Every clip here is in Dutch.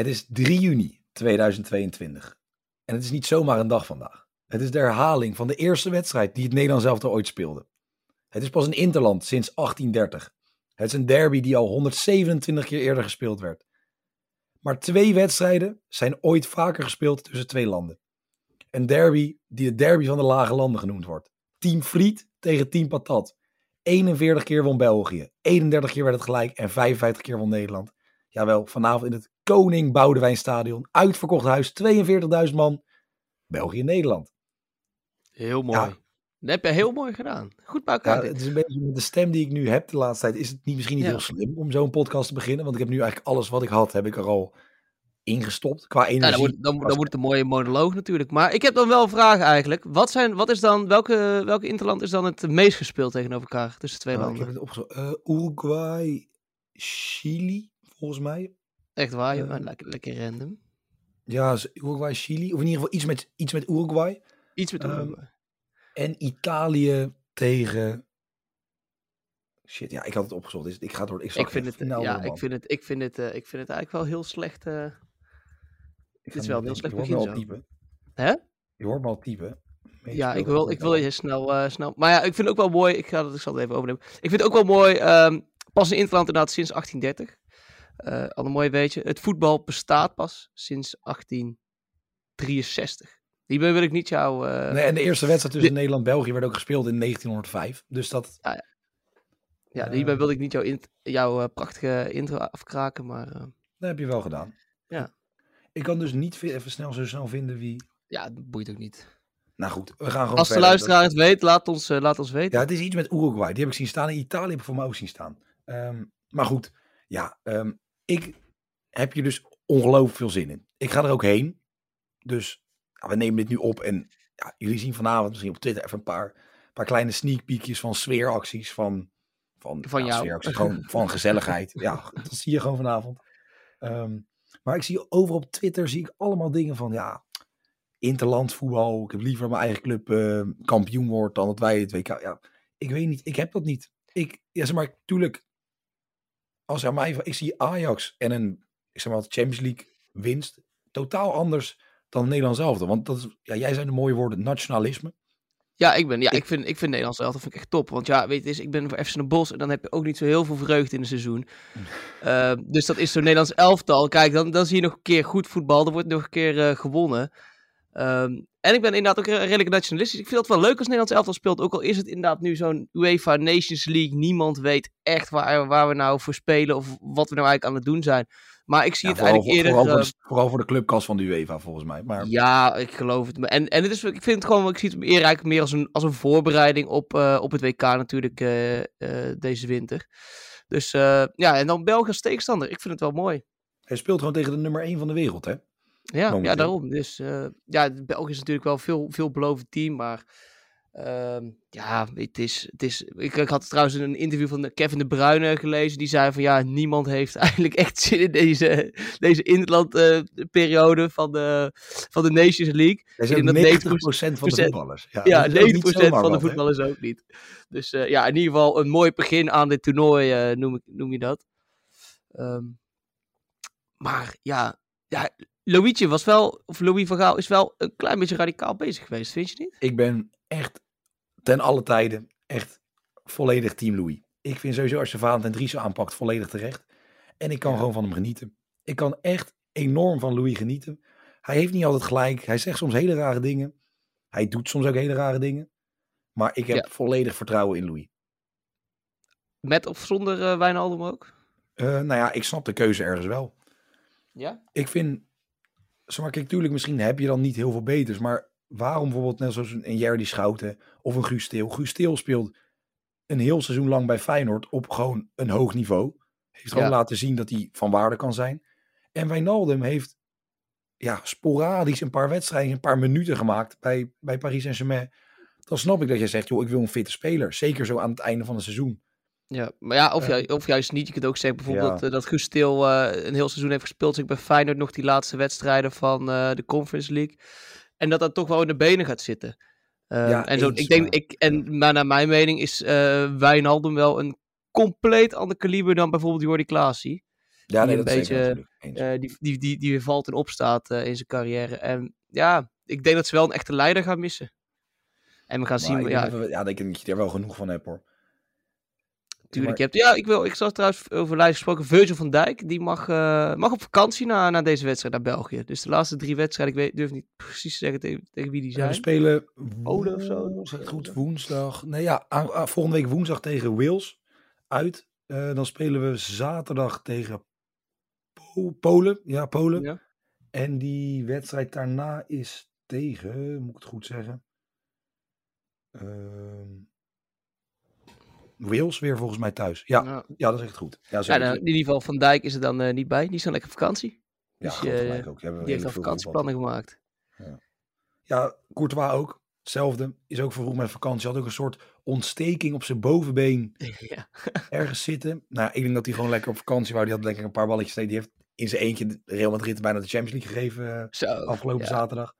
Het is 3 juni 2022. En het is niet zomaar een dag vandaag. Het is de herhaling van de eerste wedstrijd die het Nederlands elftal ooit speelde. Het is pas een interland sinds 1830. Het is een derby die al 127 keer eerder gespeeld werd. Maar twee wedstrijden zijn ooit vaker gespeeld tussen twee landen. Een derby die de derby van de lage landen genoemd wordt. Team Vliet tegen Team Patat. 41 keer won België, 31 keer werd het gelijk en 55 keer won Nederland. Jawel, vanavond in het Koning Boudewijn Stadion. Uitverkocht huis, 42.000 man. België-Nederland. Heel mooi. Ja. Dat heb je heel mooi gedaan. Goed bij elkaar Ja, dit. het is een beetje met de stem die ik nu heb de laatste tijd. Is het niet, misschien niet Ja. heel slim om zo'n podcast te beginnen. Want ik heb nu eigenlijk alles wat ik had, heb ik er al ingestopt. Qua energie. Ja, dan, wordt, dan, dan wordt het een mooie monoloog natuurlijk. Maar ik heb dan wel een vraag eigenlijk. Wat, zijn, wat is dan, welke, welke interland is dan het meest gespeeld tegenover elkaar tussen twee Nou, ik landen? heb het opgezocht. Eh, Uruguay, Chili, volgens mij. Echt waar, joh. eh, lekker, lekker random. Ja, Uruguay, Chili. Of in ieder geval iets met, iets met Uruguay. Iets met Ehm, Uruguay. En Italië tegen... Shit, ja, ik had het opgezocht. Dus ik ga door. Ik, ik vind het, ja, ervan. ik vind het, ik vind het, eh, ik vind het eigenlijk wel heel slecht. eh, Ik ga is wel heel slecht begin zo. typen. Hè? Je hoort me al typen. Meest Ja, ik wil, ik wil je snel, snel. Maar ja, ik vind het ook wel mooi. Ik, ga dat, ik zal het even overnemen. Ik vind het ook wel mooi. ehm, pas in Interland inderdaad sinds 1830. Eh al een mooi beetje. Het voetbal bestaat pas sinds 1863. Hierbij wil ik niet jou. eh, Nee, en de eerste wedstrijd tussen Nederland en België werd ook gespeeld in 1905. Dus dat... ja, eh, hierbij wil ik niet jouw, int- jouw prachtige intro afkraken. Maar Dat heb je wel gedaan. Ja. Ik kan dus niet even snel zo snel vinden wie... ja, dat boeit ook niet. Nou goed, we gaan gewoon Als de verder. luisteraar het weet, laat ons, laat ons weten. Ja, het is iets met Uruguay. Die heb ik zien staan. In Italië heb ik voor mij ook zien staan. Ehm, maar goed, ja, ehm, ik heb hier dus ongelooflijk veel zin in. Ik ga er ook heen. Dus ja, we nemen dit nu op. En ja, jullie zien vanavond misschien op Twitter even een paar, paar kleine sneak peekjes van sfeeracties. Van, van, Van ja, jou. sfeeracties, gewoon van gezelligheid. ja, dat zie je gewoon vanavond. Ehm, maar ik zie over op Twitter zie ik allemaal dingen van ja, interland voetbal. Ik heb liever mijn eigen club eh, kampioen wordt dan dat wij het WK. Ja, ik weet niet. Ik heb dat niet. Ik, ja, zeg maar, tuurlijk. Als er mij, ik zie Ajax en een, ik zeg maar, Champions League winst totaal anders dan Nederland zelf. Want dat is, ja, jij zei de mooie woorden nationalisme. Ja, ik, ben, ja ik, vind, ik vind Nederlands elftal vind ik echt top. Want ja, weet je, het is, ik ben voor FC Den Bosch en dan heb je ook niet zo heel veel vreugde in een seizoen. Eh, dus dat is zo'n Nederlands elftal. Kijk, dan, dan zie je nog een keer goed voetbal. Er wordt nog een keer eh, gewonnen. Ehm, en ik ben inderdaad ook redelijk nationalistisch. Ik vind het wel leuk als Nederlands elftal speelt. Ook al is het inderdaad nu zo'n UEFA Nations League. Niemand weet echt waar, waar we nou voor spelen of wat we nou eigenlijk aan het doen zijn. Maar ik zie Ja, het vooral, eigenlijk eerder... vooral, voor eh, de, vooral voor de clubkast van de UEFA volgens mij. Maar ja, ik geloof het. En, en het is, ik vind het gewoon, ik zie het meer eigenlijk meer als een, als een voorbereiding op, eh, op het WK natuurlijk eh, eh, deze winter. Dus eh, ja, en dan België als tegenstander. Ik vind het wel mooi. hij speelt gewoon tegen de nummer 1 van de wereld, hè? Ja, ja daarom. Dus eh, ja, België is natuurlijk wel veel, veel belovend team, maar ehm, ja, het is, het is, ik, ik had trouwens een interview van Kevin de Bruyne gelezen, die zei van ja, niemand heeft eigenlijk echt zin in deze, deze interlandperiode van, de, van de Nations League. Ook denk 90% dat 90% van de voetballers. Ja, Ja, dat is ook 90% niet zomaar van de voetballers ook niet. Dus eh, ja, in ieder geval een mooi begin aan dit toernooi, eh, noem, noem je dat. Ehm, maar ja, ja, Louietje was wel, of Louis van Gaal is wel een klein beetje radicaal bezig geweest, vind je niet? Ik ben echt ten alle tijden echt volledig team Louis. Ik vind sowieso als je Valentijn Dries aanpakt volledig terecht. En ik kan Ja. gewoon van hem genieten. Ik kan echt enorm van Louis genieten. Hij heeft niet altijd gelijk. Hij zegt soms hele rare dingen. Hij doet soms ook hele rare dingen. Maar ik heb Ja. volledig vertrouwen in Louis. Met of zonder eh Wijnaldum ook? Uh, nou ja, ik snap de keuze ergens wel. Ja? Ik vind, zeg maar, kijk, tuurlijk, misschien heb je dan niet heel veel beters, maar waarom bijvoorbeeld net zoals een Jerdy Schouten of een Guus Steel. Guus Steel speelt een heel seizoen lang bij Feyenoord op gewoon een hoog niveau. Heeft gewoon laten zien dat hij van waarde kan zijn. En Wijnaldum heeft ja, sporadisch een paar wedstrijden, een paar minuten gemaakt bij, bij Paris Saint-Germain. Dan snap ik dat je zegt, joh, ik wil een fitte speler. Zeker zo aan het einde van het seizoen. Ja, maar ja, of, juist, of juist niet. Je kunt ook zeggen bijvoorbeeld eh, dat Guus Stil uh, een heel seizoen heeft gespeeld. Dus ik bij Feyenoord nog die laatste wedstrijden van uh, de Conference League. En dat dat toch wel in de benen gaat zitten. ja, en zo, ik denk, maar, ik, en, maar naar mijn mening is Wijnaldum wel een compleet ander kaliber dan bijvoorbeeld Jordi Klaasie. Ja, nee, die een beetje, die, die, die, die weer valt en opstaat in zijn carrière. En ja, ik denk dat ze wel een echte leider gaan missen. En we gaan zien. Ja, even, ja, denk ik dat je er wel genoeg van hebt hoor. Tuurlijk, je hebt, ja, ik, wil, ik zag trouwens over lijst gesproken. Virgil van Dijk, die mag, uh, mag op vakantie na, na deze wedstrijd naar België. Dus de laatste drie wedstrijden, ik weet, durf niet precies te zeggen tegen, tegen wie die zijn. we spelen Ode of zo. Goed, woensdag. Nee ja, aan, volgende week woensdag tegen Wales uit. Uh, dan spelen we zaterdag tegen po Polen. Ja, Polen. Ja. En die wedstrijd daarna is tegen, moet ik het goed zeggen? Uh, Wales weer volgens mij thuis. Ja, ja. ja dat is echt goed. Ja, ja nou, in ieder geval Van Dijk is er dan uh, niet bij. Die is dan lekker vakantie. Dus, ja, uh, ook. Die, die heeft al vakantieplannen gemaakt. Ja. ja, Courtois ook. Hetzelfde. Is ook vroeg met vakantie. Had ook een soort ontsteking op zijn bovenbeen. Ja. ergens zitten. Nou, ik denk dat hij gewoon lekker op vakantie wou. Die had denk ik een paar balletjes. Die heeft in zijn eentje Real Madrid bijna de Champions League gegeven. Zo, afgelopen zaterdag.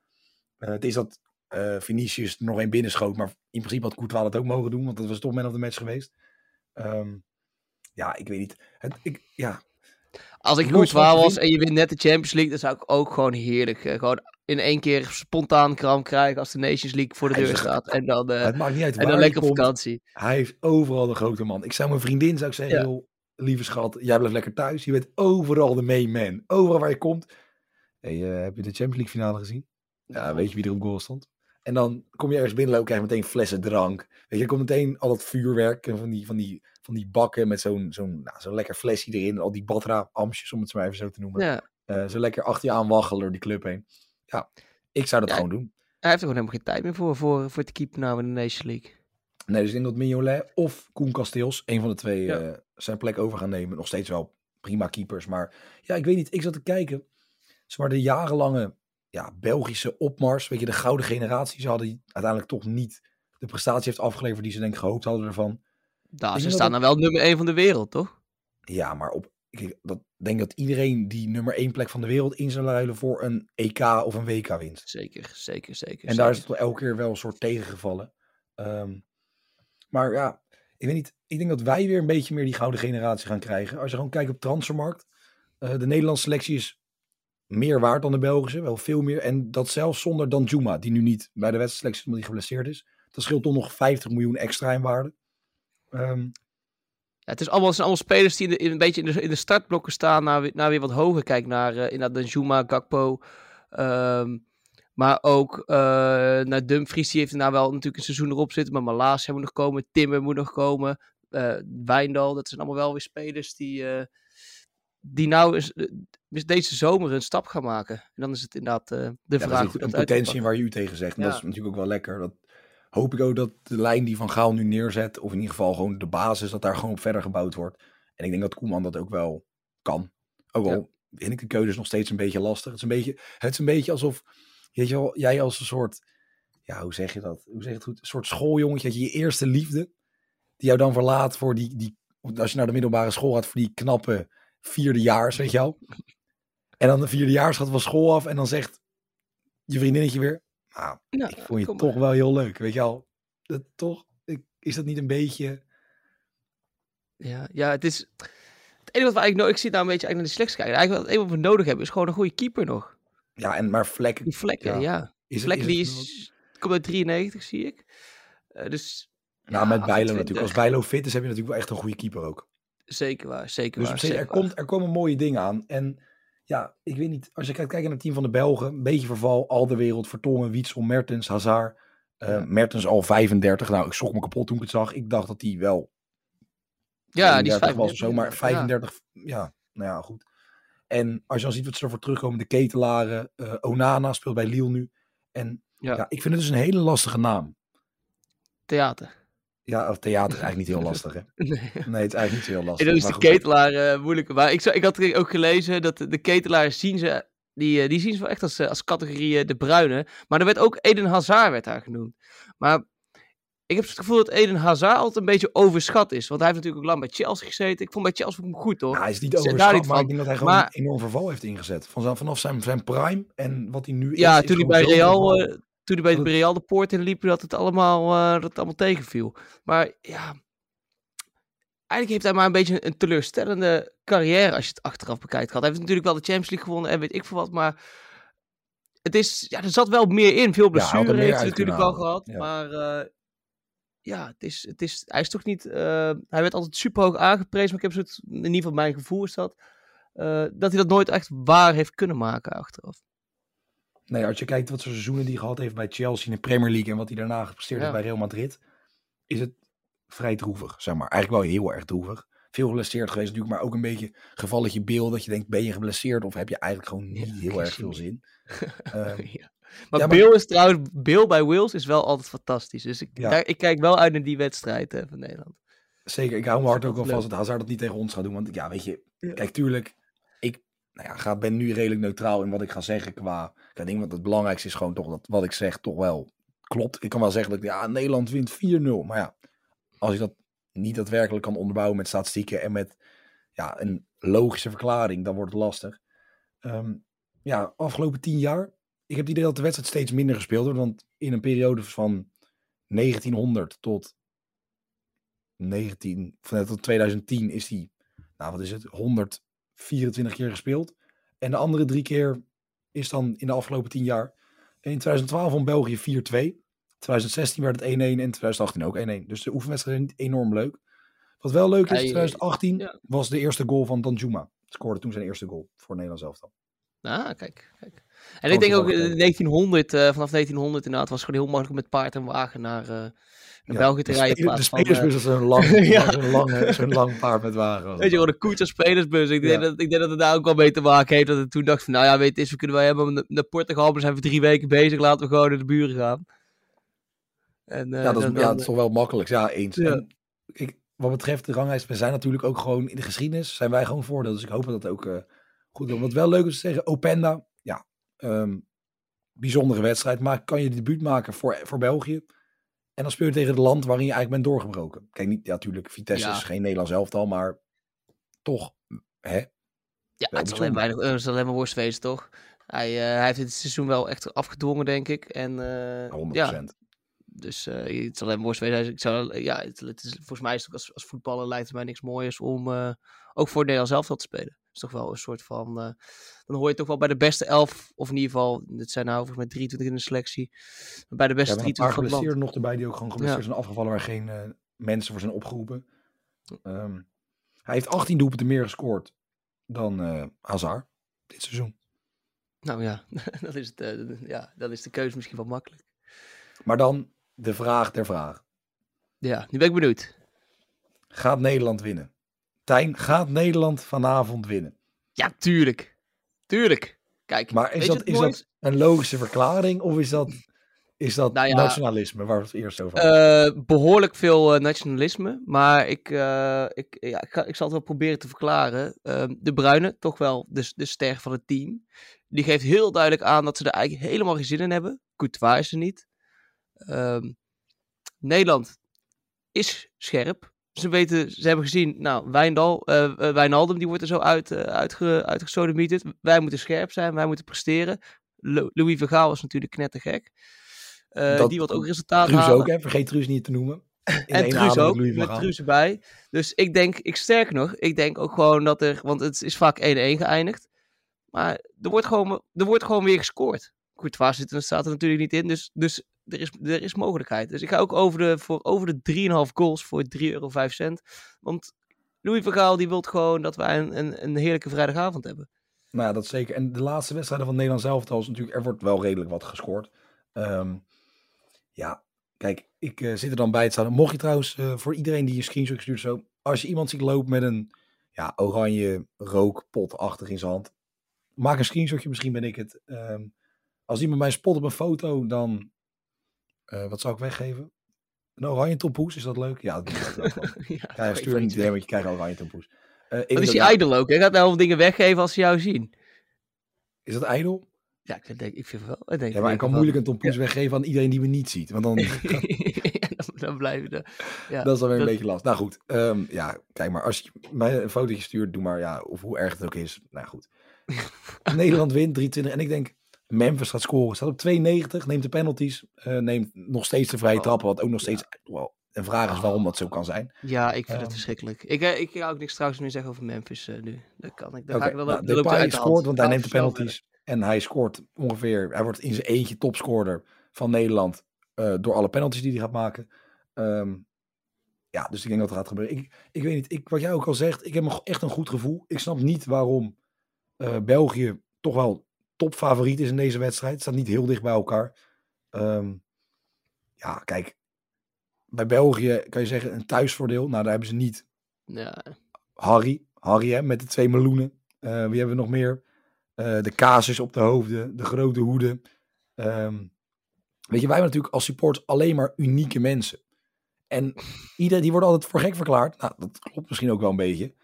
het is dat uh, Vinicius er nog één binnenschoot. Maar in principe had Courtois dat ook mogen doen. Want dat was toch man of de match geweest. Um, ja, ik weet niet. Het, ik, ja. Als ik Courtois was en je wint net de Champions League, dan zou ik ook gewoon heerlijk. Uh, gewoon in één keer spontaan kram krijgen als de Nations League voor de deur staat. En dan, uh, het maakt niet uit en dan lekker op vakantie. Hij heeft overal de grote man. Ik zou mijn vriendin zou ik zeggen, ja. joh, lieve schat, jij blijft lekker thuis. Je bent overal de main man. Overal waar je komt. Hey, heb je de Champions League finale gezien? Ja, weet je wie er op goal stond? En dan kom je ergens binnenlopen, krijg je meteen flessen drank. Weet je, er komt meteen al dat vuurwerk en van die, van die, van die bakken met zo'n zo'n nou, zo'n lekker flesje erin. Al die badra-amsjes, om het maar even zo te noemen. Ja. Uh, zo lekker achter je aan waggelen door die club heen. Ja, ik zou dat gewoon doen. Hij heeft er gewoon helemaal geen tijd meer voor, voor, voor te keepen nou in de Nation League. Nee, dus ik denk dat Mignolet of Koen Kasteels, een van de twee, ja. uh, zijn plek over gaan nemen. Nog steeds wel prima keepers. Maar ja, ik weet niet. Ik zat te kijken. Zwaar de jarenlange ja, Belgische opmars. Weet je, de gouden generatie. Ze hadden uiteindelijk toch niet de prestatie heeft afgeleverd die ze denk ik gehoopt hadden ervan. Nou, ze staan dan wel nummer 1 van de wereld, toch? Ja, maar op, ik dat, denk dat iedereen die nummer 1 plek van de wereld in zou ruilen voor een EK of een WK wint. Zeker, zeker, zeker. En daar is het wel elke keer wel een soort tegengevallen. Um, maar ja, ik weet niet. Ik denk dat wij weer een beetje meer die gouden generatie gaan krijgen. Als je gewoon kijkt op transfermarkt. Uh, de Nederlandse selectie is meer waard dan de Belgische, wel veel meer. En dat zelfs zonder Danjuma, die nu niet bij de wedstrijd omdat hij geblesseerd is. Dat scheelt toch nog 50 miljoen extra in waarde. Um, ja, het, is allemaal, zijn allemaal spelers die in, een beetje in de, in de startblokken staan naar, naar weer wat hoger. Kijk naar uh, inderdaad Danjuma, Gakpo. Um, maar ook uh, naar Dumfries, die heeft nou wel natuurlijk een seizoen erop zitten. Maar Malaas moet nog komen, Timmer moet nog komen. Uh, Wijndal, dat zijn allemaal wel weer spelers die, die nou is, is deze zomer een stap gaan maken. En dan is het inderdaad uh, de ja, vraag. een potentie waar u tegen zegt. En dat is natuurlijk ook wel lekker. Dat hoop ik ook dat de lijn die Van Gaal nu neerzet, of in ieder geval gewoon de basis, dat daar gewoon op verder gebouwd wordt. En ik denk dat Koeman dat ook wel kan. Ook al ja. vind ik de keuzes nog steeds een beetje lastig. Het is een beetje, het is een beetje alsof, weet je wel, jij als een soort, ja, hoe zeg je dat? Hoe zeg je het goed? Een soort schooljongetje, dat je je eerste liefde, die jou dan verlaat voor die, die, als je naar de middelbare school gaat, voor die knappe vierdejaars, weet je wel. En dan de vierdejaars gaat van school af en dan zegt je vriendinnetje weer, nou, nou ik vond je toch wel heel leuk, weet je wel. Dat, toch, ik, is dat niet een beetje... Ja, ja, het is... Het enige wat we eigenlijk nodig... Ik zit nou een beetje naar de selectie kijken. Eigenlijk wat, wat we nodig hebben is gewoon een goede keeper nog. Ja, en maar vlekken... Die vlekken, ja. Is vlekken, die is... Komt uit 93, zie ik. Uh, dus... Nou, ja, met Bijlo natuurlijk. Als Bijlo fit is, heb je natuurlijk wel echt een goede keeper ook. Zeker waar, zeker dus waar. Er, komt, er komen mooie dingen aan. En ja, ik weet niet. Als je kijkt, kijkt naar het team van de Belgen. Een beetje verval. Al de wereld. Vertongen, Wietsel, Mertens, Hazard. Uh, Mertens al 35. Nou, ik schrok me kapot toen ik het zag. Ik dacht dat hij wel... Ja, die is 35 was zo. Maar 35 ja, nou ja, goed. En als je dan ziet wat ze ervoor terugkomen, de ketelaren, uh, Onana speelt bij Lille nu. En ja. ja. ik vind het dus een hele lastige naam. Theater. Ja, theater is eigenlijk niet heel lastig, hè? Nee, nee het is eigenlijk niet heel lastig. En dan is de ketelaar uh, moeilijk. Maar ik, ik had ook gelezen dat de ketelaar zien ze, die, die zien ze wel echt als, als categorie de bruine. Maar er werd ook Eden Hazard werd daar genoemd. Maar ik heb het gevoel dat Eden Hazard altijd een beetje overschat is. Want hij heeft natuurlijk ook lang bij Chelsea gezeten. Ik vond bij Chelsea hem goed, toch? Ja, hij is niet overschat, niet maar ik denk dat hij gewoon maar... een enorm verval heeft ingezet. vanaf zijn, zijn prime en wat hij nu is. Ja, toen hij bij Real, toen hij bij Real de poort in liep, dat het allemaal, uh, dat het allemaal tegenviel. Maar ja, eigenlijk heeft hij maar een beetje een teleurstellende carrière als je het achteraf bekijkt gehad. Hij heeft natuurlijk wel de Champions League gewonnen en weet ik veel wat, maar het is, ja, er zat wel meer in. Veel blessure ja, heeft hij natuurlijk wel gehad, maar... Uh, ja, het is, het is, hij is toch niet. Uh, hij werd altijd super hoog aangeprezen, maar ik heb zo in ieder geval mijn gevoel is dat. Uh, dat hij dat nooit echt waar heeft kunnen maken achteraf. Nee, als je kijkt wat voor seizoenen die gehad heeft bij Chelsea in de Premier League en wat hij daarna gepresteerd heeft bij Real Madrid, is het vrij droevig, zeg maar. Eigenlijk wel heel erg droevig. Veel geblesseerd geweest natuurlijk, maar ook een beetje gevalletje beeld dat je denkt, ben je geblesseerd of heb je eigenlijk gewoon niet heel erg veel zin. um, ja. Maar, Bill is trouwens, Bill bij Wales is wel altijd fantastisch. Dus ik, daar, ik kijk wel uit naar die wedstrijd van Nederland. Zeker, ik hou me hard ook wel vast dat Hazard dat niet tegen ons gaat doen. Want ja, weet je, kijk, tuurlijk, nou ja, ga, ben nu redelijk neutraal in wat ik ga zeggen qua... Ik denk dat het belangrijkste is gewoon toch dat wat ik zeg toch wel klopt. Ik kan wel zeggen dat ja, Nederland wint 4-0. Maar ja, als ik dat niet daadwerkelijk kan onderbouwen met statistieken en met ja, een logische verklaring, dan wordt het lastig. Um, ja, afgelopen tien jaar ik heb het idee dat de wedstrijd steeds minder gespeeld wordt. Want in een periode van 1900 tot, 19, van, tot 2010 is die, nou wat is het, 124 keer gespeeld. En de andere drie keer is dan in de afgelopen 10 jaar. in 2012 van België 4-2. 2016 werd het 1-1 en 2018 ook 1-1. Dus de oefenwedstrijd is enorm leuk. Wat wel leuk is, 2018 was de eerste goal van Danjuma. Scoorde toen zijn eerste goal voor Nederland zelf dan. Ah, kijk, kijk. En ik denk ook in 1900, uh, vanaf 1900 inderdaad, was het gewoon heel makkelijk met paard en wagen naar, uh, naar ja, België te rijden. De, de spelersbus is zo'n lang, ja. zo'n lang, zo'n lang paard met wagen. Weet je, gewoon een koets spelersbus. Ik, denk dat, ik denk dat het daar ook wel mee te maken heeft. Dat ik toen dacht van, nou ja, weet je, we kunnen wij hebben naar Portugal, maar zijn we drie weken bezig, laten we gewoon naar de buren gaan. En, uh, ja, dat is, dan, toch wel makkelijk. Ja, eens. En, ik, wat betreft de ranglijst, we zijn natuurlijk ook gewoon in de geschiedenis, zijn wij gewoon voordeel. Dus ik hoop dat dat ook goed doen. Wat wel leuk is te zeggen, Openda, um, bijzondere wedstrijd. Maar kan je debuut maken voor, voor België. En dan speel je tegen het land waarin je eigenlijk bent doorgebroken. Kijk, niet, ja, natuurlijk, Vitesse is geen Nederlands elftal, maar toch, hè? Ja, het is, alleen weinig, het is alleen maar worstwezen, toch? Hij, uh, hij heeft dit seizoen wel echt afgedwongen, denk ik. En, uh, eh, 100%. Ja, dus uh, het is alleen worstwezen. Ik zou, ja, het, het is, volgens mij is het als, als voetballer lijkt het mij niks mooiers om ook voor Nederlands elftal te spelen is toch wel een soort van. Uh, dan hoor je toch wel bij de beste elf, of in ieder geval, dit zijn nou volgens mij 23 in de selectie. Bij de beste ja, 23 van het land. nog erbij die ook gewoon geblesseerd ja. zijn afgevallen, waar geen uh, mensen voor zijn opgeroepen. Um, hij heeft 18 doelpunten meer gescoord dan uh, Hazard dit seizoen. Nou ja, dat is, het, ja, dat is de keuze misschien wel makkelijk. Maar dan de vraag der vraag. Ja, nu ben ik benieuwd. Gaat Nederland winnen? Tijn, gaat Nederland vanavond winnen? Ja, tuurlijk. Tuurlijk. Kijk, maar is, dat, is dat een logische verklaring of is dat, is dat nou nationalisme waar we het eerst over hadden? Uh, behoorlijk veel uh, nationalisme, maar ik, uh, ik, ja, ik, ga, ik zal het wel proberen te verklaren. Ehm, de Bruine, toch wel de, de ster van het team, die geeft heel duidelijk aan dat ze er eigenlijk helemaal geen zin in hebben. Courtois is er niet. Um, Nederland is scherp ze weten, ze hebben gezien, nou, Wijndal, uh, Wijnaldum, die wordt er zo uit, uh, uitge, uitgesodemieterd. Wij moeten scherp zijn, wij moeten presteren. Louis Vergaal is natuurlijk knettergek. Uh, die wat ook resultaat Truus ook, hè? vergeet Truus niet te noemen. In en Truus ook, Louis met Truus erbij. Dus ik denk, ik sterk nog, ik denk ook gewoon dat er, want het is vaak 1-1 geëindigd. Maar er wordt gewoon, er wordt gewoon weer gescoord. Courtois zit er, staat er natuurlijk niet in, dus, dus er is, er is mogelijkheid. Dus ik ga ook over de, voor over de 3,5 goals voor 3,05 euro. Want Louis Vergaal die wil gewoon dat wij een, een, een heerlijke vrijdagavond hebben. Nou ja, dat zeker. En de laatste wedstrijden van Nederland zelf is natuurlijk, er wordt wel redelijk wat gescoord. Um, ja, kijk, ik uh, zit er dan bij het staan. Mocht je trouwens, uh, voor iedereen die je screenshot stuurt zo, als je iemand ziet lopen met een ja, oranje rookpotachtig in zijn hand. Maak een screenshotje, misschien ben ik het. Ehm, als iemand mij spot op een foto, dan... eh, wat zou ik weggeven? Een oranje tompoes, is dat leuk? Ja, dat wel. ja, Ja, stuur niet idee, want je krijgt een oranje tompoes. Wat weet is die idol ook? Hij gaat nou dingen weggeven als ze jou zien. Is dat ijdel? Ja, ik vind, ik vind wel. Ik denk Ja, maar ik kan moeilijk een tompoes weggeven aan iedereen die me niet ziet. Want dan, Ja, dan, dan blijven de. Ja, dat is dan weer een beetje last. Nou goed, ehm, ja, kijk maar. Als je mij een fotootje stuurt, doe maar, ja, of hoe erg het ook is. Nou goed. Nederland wint 23 en ik denk, Memphis gaat scoren. Staat op 92, neemt de penalties, eh, neemt nog steeds de vrije Oh, trappen. Wat ook nog steeds een vraag is waarom dat zo kan zijn. Ja, ik vind het Ehm. verschrikkelijk. Ik, eh, ik ga ook niks trouwens meer zeggen over Memphis eh, nu. Dat kan ik. Dat Oké, ga ik wel. nou, de hand. scoort, want hij Ga neemt de penalties. En hij scoort ongeveer, hij wordt in zijn eentje topscorer van Nederland door alle penalties die hij gaat maken. Ehm, ja, dus ik denk dat het gaat gebeuren. Ik, ik weet niet, ik, wat jij ook al zegt, ik heb echt een goed gevoel. Ik snap niet waarom België toch wel topfavoriet is in deze wedstrijd. Het staat niet heel dicht bij elkaar. Ehm, ja, kijk, bij België kan je zeggen een thuisvoordeel. Nou, daar hebben ze niet. Ja, Harry, Harry hè, met de twee meloenen. Eh, wie hebben we nog meer? Eh, de casus op de hoofden, de grote hoeden. Ehm, weet je, wij hebben natuurlijk als support alleen maar unieke mensen. En iedereen, die worden altijd voor gek verklaard. Nou, dat klopt misschien ook wel een beetje.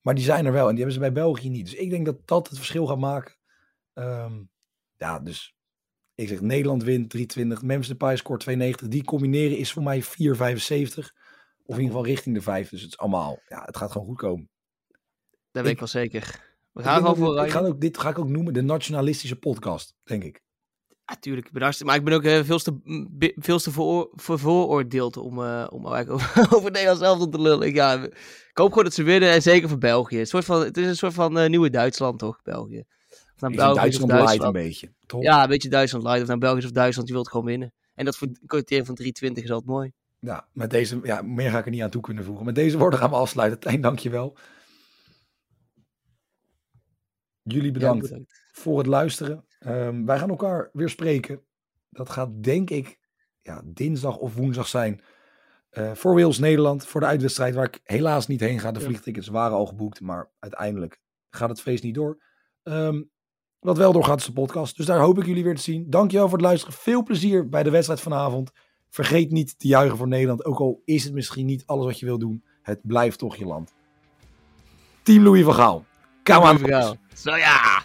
Maar die zijn er wel en die hebben ze bij België niet. Dus ik denk dat dat het verschil gaat maken. Ehm, ja, dus ik zeg Nederland wint 320. Memphis Depay scoort 290. Die combineren is voor mij 475. Of in ieder geval richting de 5. Dus het is allemaal, ja, het gaat gewoon goed komen. dat weet ik wel zeker. We gaan gewoon voor ik ga ook, dit ga ik ook noemen de nationalistische podcast, denk ik. Ja, tuurlijk. Ik ben hartstikke- maar ik ben ook eh, veel te, m, be- veel te voor, voor, vooroordeeld om, eh, om eigenlijk over, over Nederland zelf te lullen. Ik, ja, ik hoop gewoon dat ze winnen en zeker voor België. Het, soort van, het is een soort van eh, nieuwe Duitsland, toch? België. Of nou Is België is of Duitsland light een beetje, toch? Ja, een beetje Duitsland light. Of nou België of Duitsland, je wilt gewoon winnen. En dat voor een kwartier van 320 is altijd mooi. Ja, met deze, ja, meer ga ik er niet aan toe kunnen voegen. Met deze woorden gaan we afsluiten. Tijn, dankjewel. Jullie bedankt Ja, bedankt. voor het luisteren. Ehm, wij gaan elkaar weer spreken. Dat gaat denk ik ja, dinsdag of woensdag zijn. eh, voor Wales Nederland. Voor de uitwedstrijd waar ik helaas niet heen ga. De vliegtickets waren al geboekt. Maar uiteindelijk gaat het feest niet door. Ehm, wat wel doorgaat de podcast. Dus daar hoop ik jullie weer te zien. Dankjewel voor het luisteren. Veel plezier bij de wedstrijd vanavond. Vergeet niet te juichen voor Nederland. Ook al is het misschien niet alles wat je wil doen. Het blijft toch je land. Team Louis van Gaal. Come on. Zo ja!